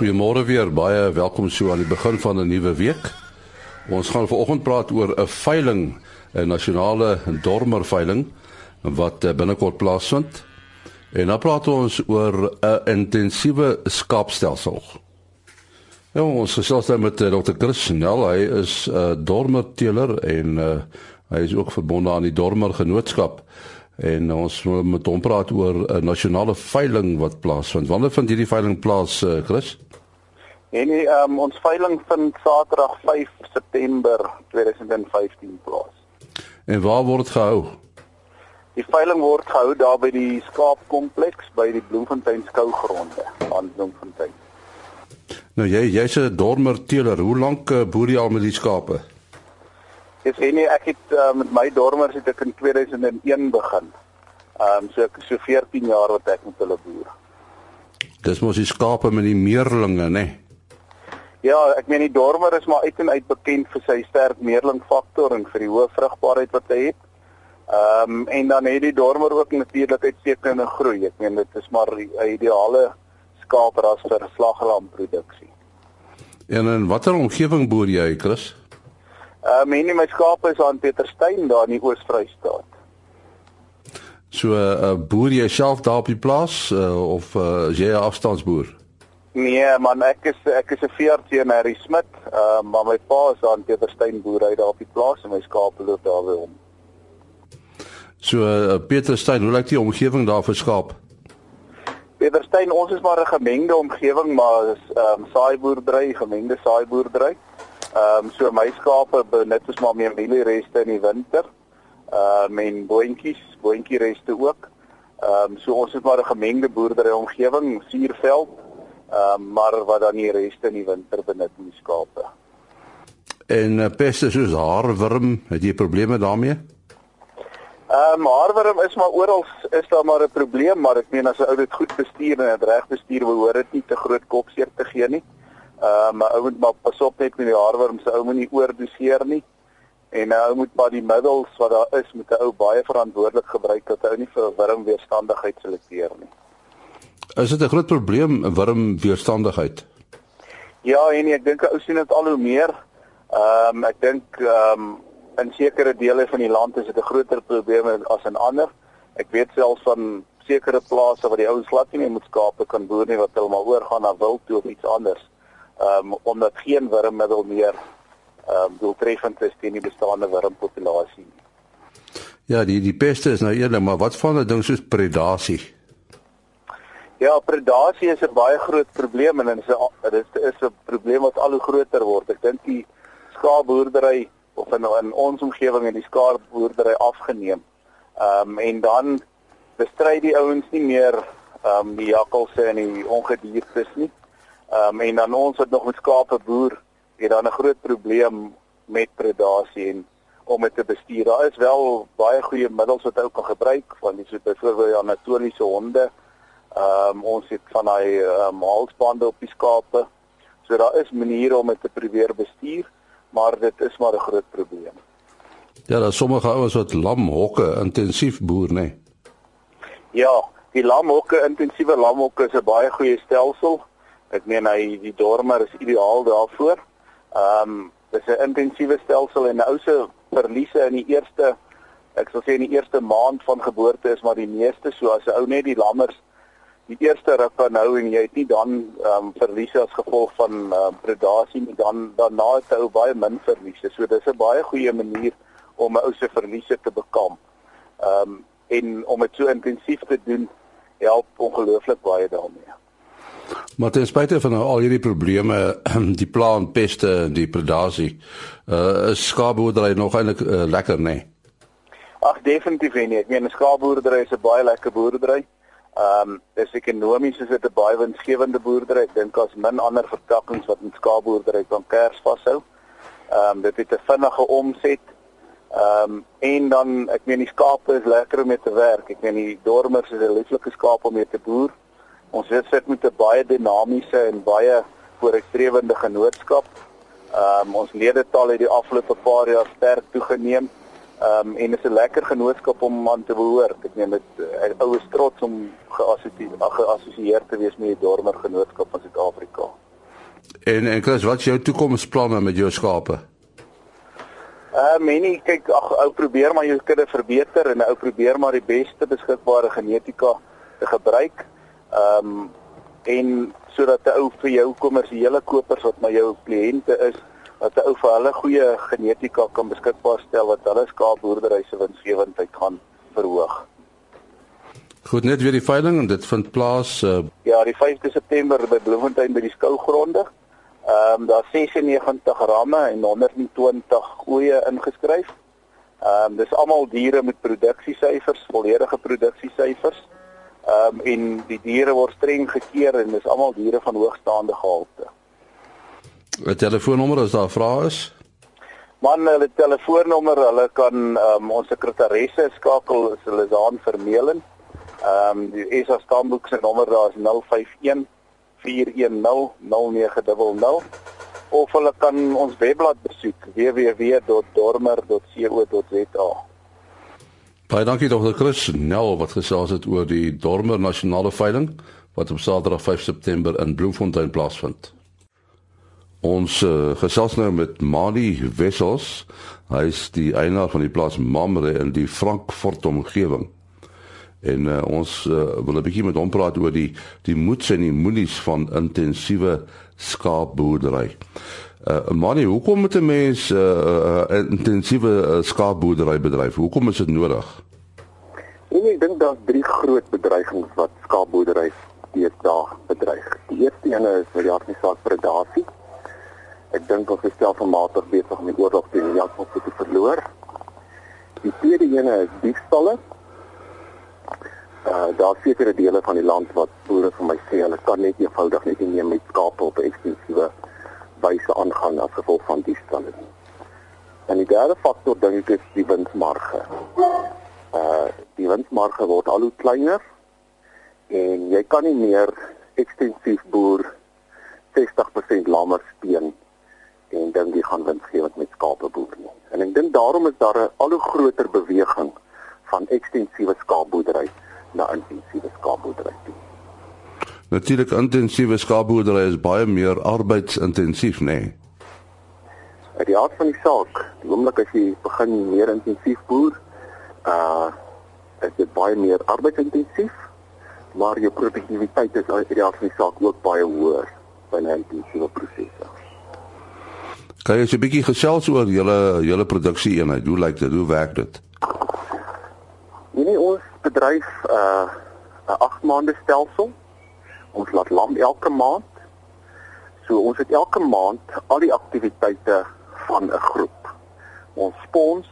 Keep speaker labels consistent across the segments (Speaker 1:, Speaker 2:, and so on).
Speaker 1: Goeiemôre weer. Baie welkom so aan die begin van 'n nuwe week. Ons gaan vanoggend praat oor 'n veiling, 'n nasionale dormer veiling wat eh, binnekort plaasvind. En dan praat ons oor 'n intensiewe skaapstelsel. Ja, ons gesels dan met uh, Dr. Chris Snell. Hy is 'n uh, dormerteeler en uh, hy is ook verbonde aan die Dormer Genootskap en ons wil met hom praat oor 'n nasionale veiling wat plaasvind. Wanneer vind hierdie veiling plaas, Chris?
Speaker 2: En um, ons veiling vind Saterdag 5 September 2015 plaas.
Speaker 1: En waar word dit gehou?
Speaker 2: Die veiling word gehou daar by die skaapkompleks by die Bloemfontein skougronde aan Bloemfontein.
Speaker 1: Nou jy jy's 'n dormer teeler. Hoe lank uh, boer jy al met die skape?
Speaker 2: Ek sê nee, ek het uh, met my dormers het ek in 2001 begin. Ehm um, so ek so 14 jaar wat ek met hulle boer.
Speaker 1: Dis mos die skape met die meerlinge, né? Nee?
Speaker 2: Ja, ek meen die dormer is maar uit en uit bekend vir sy sterk meerlingfaktor en vir die hoë vrugbaarheid wat hy het. Ehm um, en dan het die dormer ook natuurlik uitstekende groei. Ek meen dit is maar 'n ideale skaapras vir slaglamproduksie.
Speaker 1: En in watter omgewing boer jy, Chris?
Speaker 2: Ehm uh, en my skape is aan Pietersteyn daar in die Oos-Vrystaat.
Speaker 1: So 'n uh, boer jy self daar op die plaas uh, of uh, jy 'n afstandsboer?
Speaker 2: Nee man, ek is ek is 'n veearts in Harry Smit. Ehm uh, maar my pa is aan Pietersteyn boer hy daar op die plaas en my skape loop daar weer om.
Speaker 1: So uh, Pietersteyn, hoe lyk die omgewing daar vir skaap?
Speaker 2: Pietersteyn, ons is maar 'n gemengde omgewing, maar is ehm um, saaiboerdery, gemengde saaiboerdery. Ehm um, so my skape benut ons maar meer mieliereste in die winter. Ehm um, en boontjies, boontjiereste ook. Ehm um, so ons het maar 'n gemengde boerdery omgewing, suurveld. Ehm um, maar wat dan die reste in die winter benut in die skape.
Speaker 1: En uh, peste soos haarwurm, het jy probleme daarmee?
Speaker 2: Ehm um, haarwurm is maar oral is daar maar 'n probleem, maar ek meen as 'n ou dit goed bestuur en dit reg bestuur, behoort dit nie te groot kopseer te gee nie. Ehm uh, maar ou moet maar pas op net met die haarworm se ou moenie oordoseer nie. En nou uh, moet maar die middels wat daar is met 'n ou baie verantwoordelik gebruik dat hy nie vir wurmweerstandigheid selekteer nie.
Speaker 1: Is dit 'n groot probleem wurmweerstandigheid?
Speaker 2: Ja, en ek dink ou sien dit al hoe meer. Ehm um, ek dink ehm um, in sekere dele van die land is dit 'n groter probleem as in ander. Ek weet selfs van sekere plase waar die ouens glad nie meer met skape kan boer nie wat hulle maar oorgaan na wild toe of iets anders um, omdat geen wurmmiddel meer ehm um, doeltreffend is teen die bestaande wurmpopulasie.
Speaker 1: Ja, die die peste is nou eerlik, maar wat van 'n ding soos predasie?
Speaker 2: Ja, predasie is 'n baie groot probleem en dit is 'n dit is 'n probleem wat al hoe groter word. Ek dink die skaapboerdery of in, in ons omgewing het die skaapboerdery afgeneem. Ehm um, en dan bestry die ouens nie meer ehm um, die jakkalse en die ongediertes nie. Ehm um, en dan ons wat nog met skape boer, het dan 'n groot probleem met predasie en om dit te bestuur. Daar is wel baie goeie middels wat ou kan gebruik, van dis so byvoorbeeld anatoliese honde. Ehm um, ons het van daai um, halsbande op die skape. So daar is maniere om dit te probeer bestuur, maar dit is maar 'n groot probleem.
Speaker 1: Ja, daar sommige ouens wat lamhokke intensief boer, nê. Nee.
Speaker 2: Ja, die lamhokke, intensiewe lamhokke is 'n baie goeie stelsel. Ek meen hy die dormer is ideaal daarvoor. Ehm um, dis 'n intensiewe stelsel en nou se verliese in die eerste ek sal sê in die eerste maand van geboorte is maar die meeste so as 'n ou net die lammers die eerste ruk van nou en jy het nie dan ehm um, verliese as gevolg van ehm um, predasie nie dan daarna het ou baie min verliese. So dis 'n baie goeie manier om 'n ou se verliese te bekamp. Ehm um, en om dit so intensief te doen help ongelooflik baie daarmee.
Speaker 1: Maar ten spyte van al hierdie probleme, die plant peste, die predasie, uh is skaapboerdery nog eintlik uh, lekker, nê? Nee?
Speaker 2: Ag definitief nie. Ek meen 'n skaapboerdery is 'n baie lekker boerdery. Ehm um, dis ekonomies is dit 'n baie winsgewende boerdery. Ek dink as min ander vertakkings wat met skaapboerdery kan kers vashou. Ehm um, dit het 'n vinnige omset. Ehm um, en dan ek meen die skape is lekker om mee te werk. Ek meen die dormers is 'n lieflike skaap om mee te boer. Ons sit sit met 'n baie dinamiese en baie vooruitstrewende genootskap. Ehm um, ons ledetal het die afgelope paar jaar sterk toegeneem. Ehm um, en dit is 'n lekker genootskap om aan te behoort. Ek meen dit uh, oues trots om geassosieer te wees met die Dormer Genootskap van Suid-Afrika.
Speaker 1: En en Chris, wat is jou toekomsplanne met jou skape?
Speaker 2: Uh menie kyk ag ou probeer maar jou kudde verbeter en ou probeer maar die beste beskikbare genetika te gebruik. Ehm um, en sodat 'n ou vir jou kommersiële kopers wat my jou kliënte is, dat 'n ou vir hulle goeie genetika kan beskikbaar stel wat hulle skaapboerdery se winsgewendheid gaan verhoog.
Speaker 1: Goed net weer die veiling en dit vind plaas uh...
Speaker 2: ja, die 5de September by Bloemfontein by die skougronde. Ehm um, daar 96 ramme en 120 oeye ingeskryf. Ehm um, dis almal diere met produksiesyfers, volledige produksiesyfers. Ehm um, en die diere word streng gekeer en dis almal diere van hoogstaande gehalte.
Speaker 1: 'n Telefoonnommer as daar vrae is.
Speaker 2: Man, hulle telefoonnommer, hulle kan um, ons sekretaresse skakel as hulle daan vermeel. Ehm um, die SA stamboek se nommer daar is 051 4100900 of hulle kan ons webblad besoek www.dormer.co.za.
Speaker 1: Baie dankie Dr. Chris Nel wat gesels het oor die Dormer Nasionale Veiling wat op Saterdag 5 September in Bloemfontein plaasvind. Ons uh, gesels nou met Mali Wessels. Hy is die eienaar van die plaas Mamre in die Frankfurt omgewing. En uh, ons uh, wil 'n bietjie met hom praat oor die die moeds en die moenies van intensiewe skaapboerdery. Uh Manie, hoekom moet 'n mens 'n uh, uh, intensiewe uh, skaapboerdery bedryf? Hoekom is dit nodig?
Speaker 3: En ek dink daar's drie groot bedreigings wat skaapboerdery deesdae bedreig. Die eerste een is vir die aard nie saak predasie. Ek dink ons is stelselmatig besig om die oorlog teen die jaktvoël te verloor. Die tweede een is diefstalle uh daar sekere dele van die land wat boere vir my sê hulle kan net eenvoudig net nie met skape op ekstensiewe wyse aangaan as gevolg van die stalle nie. En die derde faktor dink ek is die winsmarge. Uh die winsmarge word al hoe kleiner en jy kan nie meer ekstensief boer 60% lammer speen en dan die gaan winsgewend met skape boer nie. En ek dink daarom is daar 'n al hoe groter beweging van ekstensiewe skaapboerdery na intensiewe skaapboerdery toe.
Speaker 1: Natuurlik intensiewe skaapboerdery is baie meer arbeidsintensief, nê? Nee.
Speaker 3: Uit die aard van die saak, die oomblik as jy begin meer intensief boer, uh is dit baie meer arbeidsintensief, maar jou produktiwiteit is uit die aard van die saak ook baie hoër binne intensiewe prosesse.
Speaker 1: Kan jy 'n bietjie gesels oor julle julle produksie eenheid? Hoe lyk dit? Hoe werk dit?
Speaker 3: Nee, ons bedryf uh 'n 8 maande stelsel. Ons laat lam elke maand. So ons het elke maand al die aktiwiteite van 'n groep. Ons spons,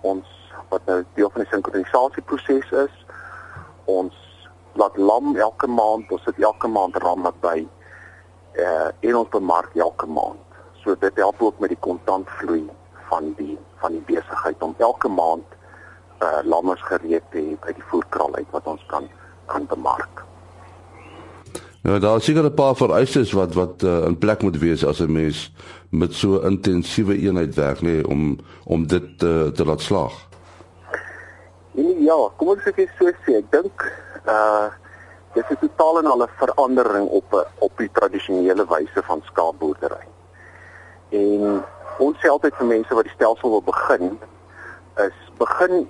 Speaker 3: ons wat nou deel van die sinkronisasie is. Ons laat lam elke maand, ons het elke maand ramme by uh en ons bemark elke maand. So dit help ook met die kontantvloei van die van die besigheid om elke maand uh lammers gereed te hê by die voerkraal uit wat ons kan kan bemark.
Speaker 1: Nou daar is seker 'n paar vereistes wat wat uh, in plek moet wees as 'n mens met so intensiewe eenheid werk nê nee, om om dit uh, te laat slaag.
Speaker 3: Ja, kom ons sê so sê ek dink uh dis 'n totaal en al 'n verandering op op die tradisionele wyse van skaapboerdery. En ons sê altyd vir mense wat die stelsel wil begin is begin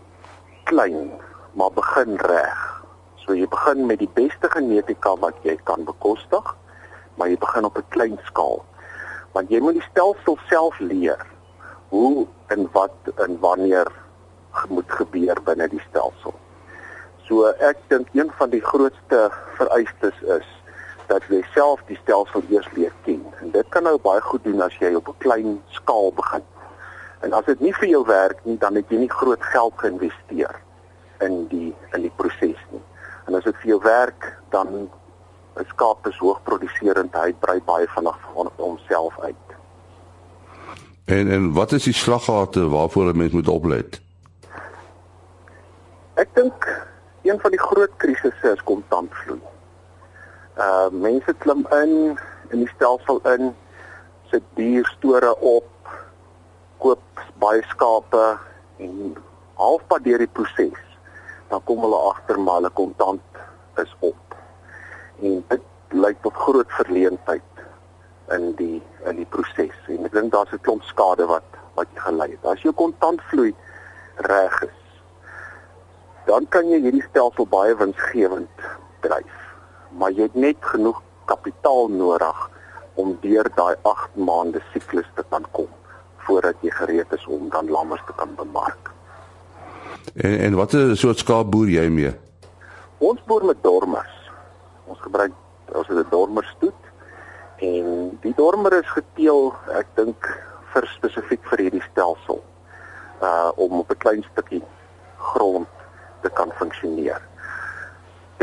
Speaker 3: klein, maar begin reg. So jy begin met die beste genetika wat jy kan bekostig, maar jy begin op 'n klein skaal. Want jy moet die stelsel self leer hoe en wat en wanneer moet gebeur binne die stelsel. So ek dink een van die grootste vereistes is dat jy self die stelsel eers leer ken. En dit kan nou baie goed doen as jy op 'n klein skaal begin. En as dit nie vir jou werk nie, dan het jy nie groot geld geïnvesteer in die in die proses nie. En as dit vir jou werk, dan is skaap is hoogproduserend, hy brei baie vinnig van homself uit.
Speaker 1: En en wat is die slaggate waarvoor 'n mens moet oplet?
Speaker 3: Ek dink een van die groot krisisse is kontantvloei. Uh mense klim in in die stelsel in, sit duur store op koop baie skape en halfpad deur die proses dan kom hulle agter maar hulle kontant is op. En dit lei tot groot verleentheid in die in die proses. En ek dink daar's 'n klomp skade wat wat jy gelei het. As jou kontantvloei reg is, dan kan jy hierdie stelsel baie winsgewend dryf. Maar jy het net genoeg kapitaal nodig om deur daai 8 maande siklus te kan kom voordat jy gereed is om dan lammers te kan bemark.
Speaker 1: En en watter soort skaap boer jy mee?
Speaker 3: Ons boer met dormers. Ons gebruik ons het 'n dormerstoet en die dormer is geteel, ek dink vir spesifiek vir hierdie stelsel uh om op 'n klein stukkie grond te kan funksioneer.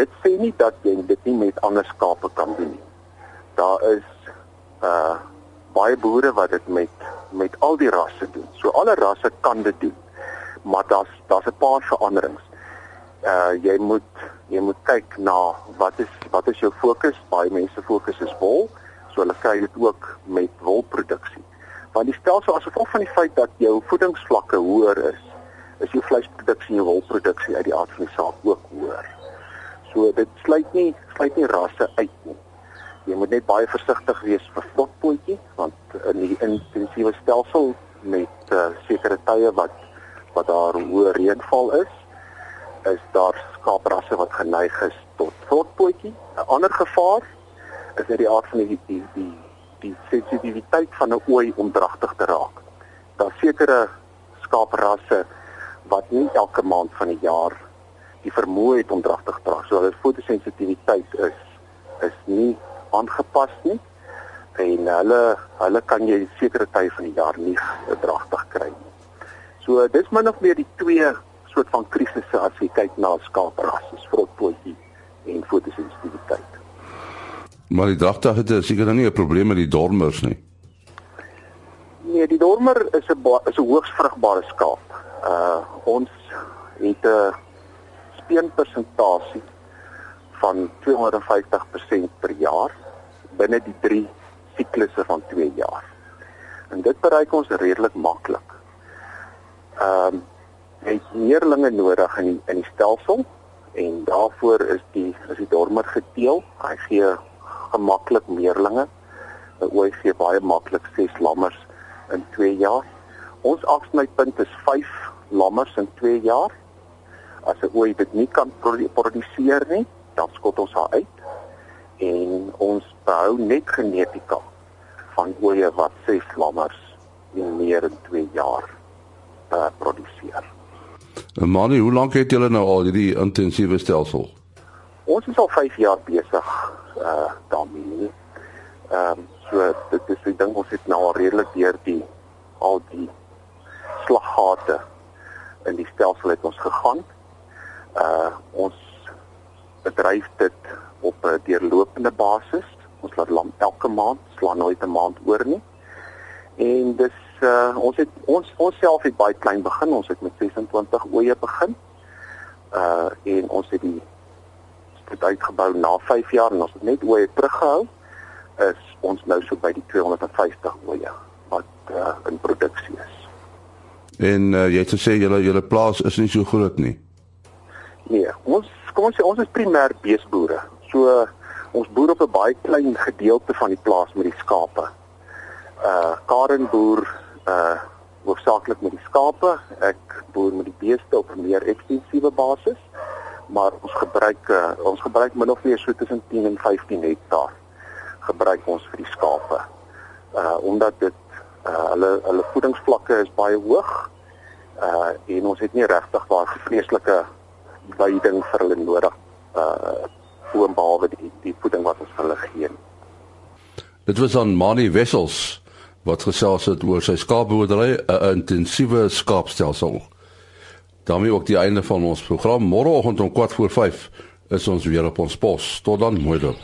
Speaker 3: Dit sê nie dat jy dit nie met ander skape kan doen nie. Daar is uh baie boere wat dit met met al die rasse doen. So alle rasse kan dit doen. Maar daar's daar's 'n paar veranderings. Uh jy moet jy moet kyk na wat is wat is jou fokus? Baie mense fokus is wol, so hulle kry dit ook met wolproduksie. Want die stelsel as gevolg van die feit dat jou voedingsvlakke hoër is, is jou vleisproduksie en jou wolproduksie uit die aard van die saak ook hoër. So dit sluit nie sluit nie rasse uit nie. Jy moet net baie versigtig wees vir vlotpotjie want in die intensiewe stelsel met uh, sekere tye wat wat daar hoë reënval is, is daar skaaprasse wat geneig is tot vlotpotjie. 'n Ander gevaar is net die aard van die die die die sensitiwiteit van 'n ooi om dragtig te raak. Daar sekere skaaprasse wat nie elke maand van die jaar die vermoë het om dragtig te raak. So hulle fotosensitiwiteit is is nie aangepas nie en hulle hulle kan jy sekere tye van die jaar nie dragtig kry nie. So dis min of meer die twee soort van krisisse as jy kyk na skaaprasse, vrotpotjie en fotosensitiwiteit.
Speaker 1: Maar die dragtig het seker dan nie 'n probleem met die dormers nie.
Speaker 3: Nee, die dormer is 'n is 'n hoogs vrugbare skaap. Uh ons het 'n speenpersentasie van 250% per jaar binne die 3 siklusse van 2 jaar. En dit bereik ons redelik maklik. Ehm um, jy het meerlinge nodig in die, in die stelsel en daarvoor is die is die dormer geteel. Hy gee gemaklik meerlinge. Ooi gee baie maklik 6 lammers in 2 jaar. Ons afsnypunt is 5 lammers in 2 jaar. As 'n ooi dit nie kan produseer nie, dan skot ons haar uit en ons behou net genetika van ooe wat 6 lammers in meer as 2 jaar uh, produseer.
Speaker 1: En Manie, hoe lank het julle nou al hierdie intensiewe stelsel?
Speaker 3: Ons is al 5 jaar besig uh daarmee. Ehm um, so dit is ek dink ons het nou al redelik deur die al die slaggate in die stelsel het ons gegaan. Uh ons bedryf dit op 'n deurlopende basis. Ons laat lam elke maand, slaan nooit 'n maand oor nie. En dis uh ons het ons ons self het baie klein begin. Ons het met 26 oeye begin. Uh en ons het die het uitgebou na 5 jaar en ons het net oeye teruggehou is ons nou so by die 250 oeye wat uh in produksie is.
Speaker 1: En uh, jy het gesê julle julle plaas is nie so groot nie.
Speaker 3: Nee, ons kom ons sê ons is primêr beesboere. So ons boer op 'n baie klein gedeelte van die plaas met die skape. Uh Karen boer uh hoofsaaklik met die skape. Ek boer met die beeste op 'n meer ekstensiewe basis. Maar ons gebruik uh, ons gebruik min of meer so tussen 10 en 15 hektaar gebruik ons vir die skape. Uh omdat dit uh hulle hulle voedingsvlakke is baie hoog. Uh en ons het nie regtig waar vreeslike veiding vir hulle nodig uh oom behalwe die die voeding wat ons vir hulle gee.
Speaker 1: Dit was aan Mani Wessels wat gesels het oor sy skaapboerdery, 'n intensiewe skaapstelsel. daarmee ook die einde van ons program. Môreoggend om 4 voor 5 is ons weer op ons pos. Tot dan, mooi dop.